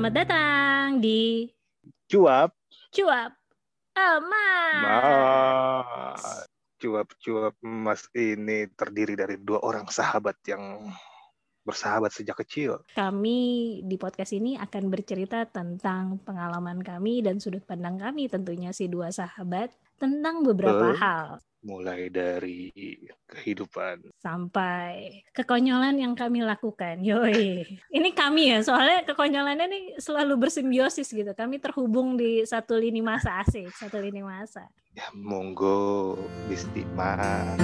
Selamat datang di Cuap. Cuap Emas. Cuap-cuap emas ini terdiri dari dua orang sahabat yang bersahabat sejak kecil. Kami di podcast ini akan bercerita tentang pengalaman kami dan sudut pandang kami tentunya si dua sahabat tentang beberapa Betul. hal Mulai dari kehidupan. sampai kekonyolan yang kami lakukan. Yoi. Ini kami ya, soalnya kekonyolannya nih selalu bersimbiosis gitu. Kami terhubung di satu lini masa asik, satu lini masa. Ya, monggo disimak.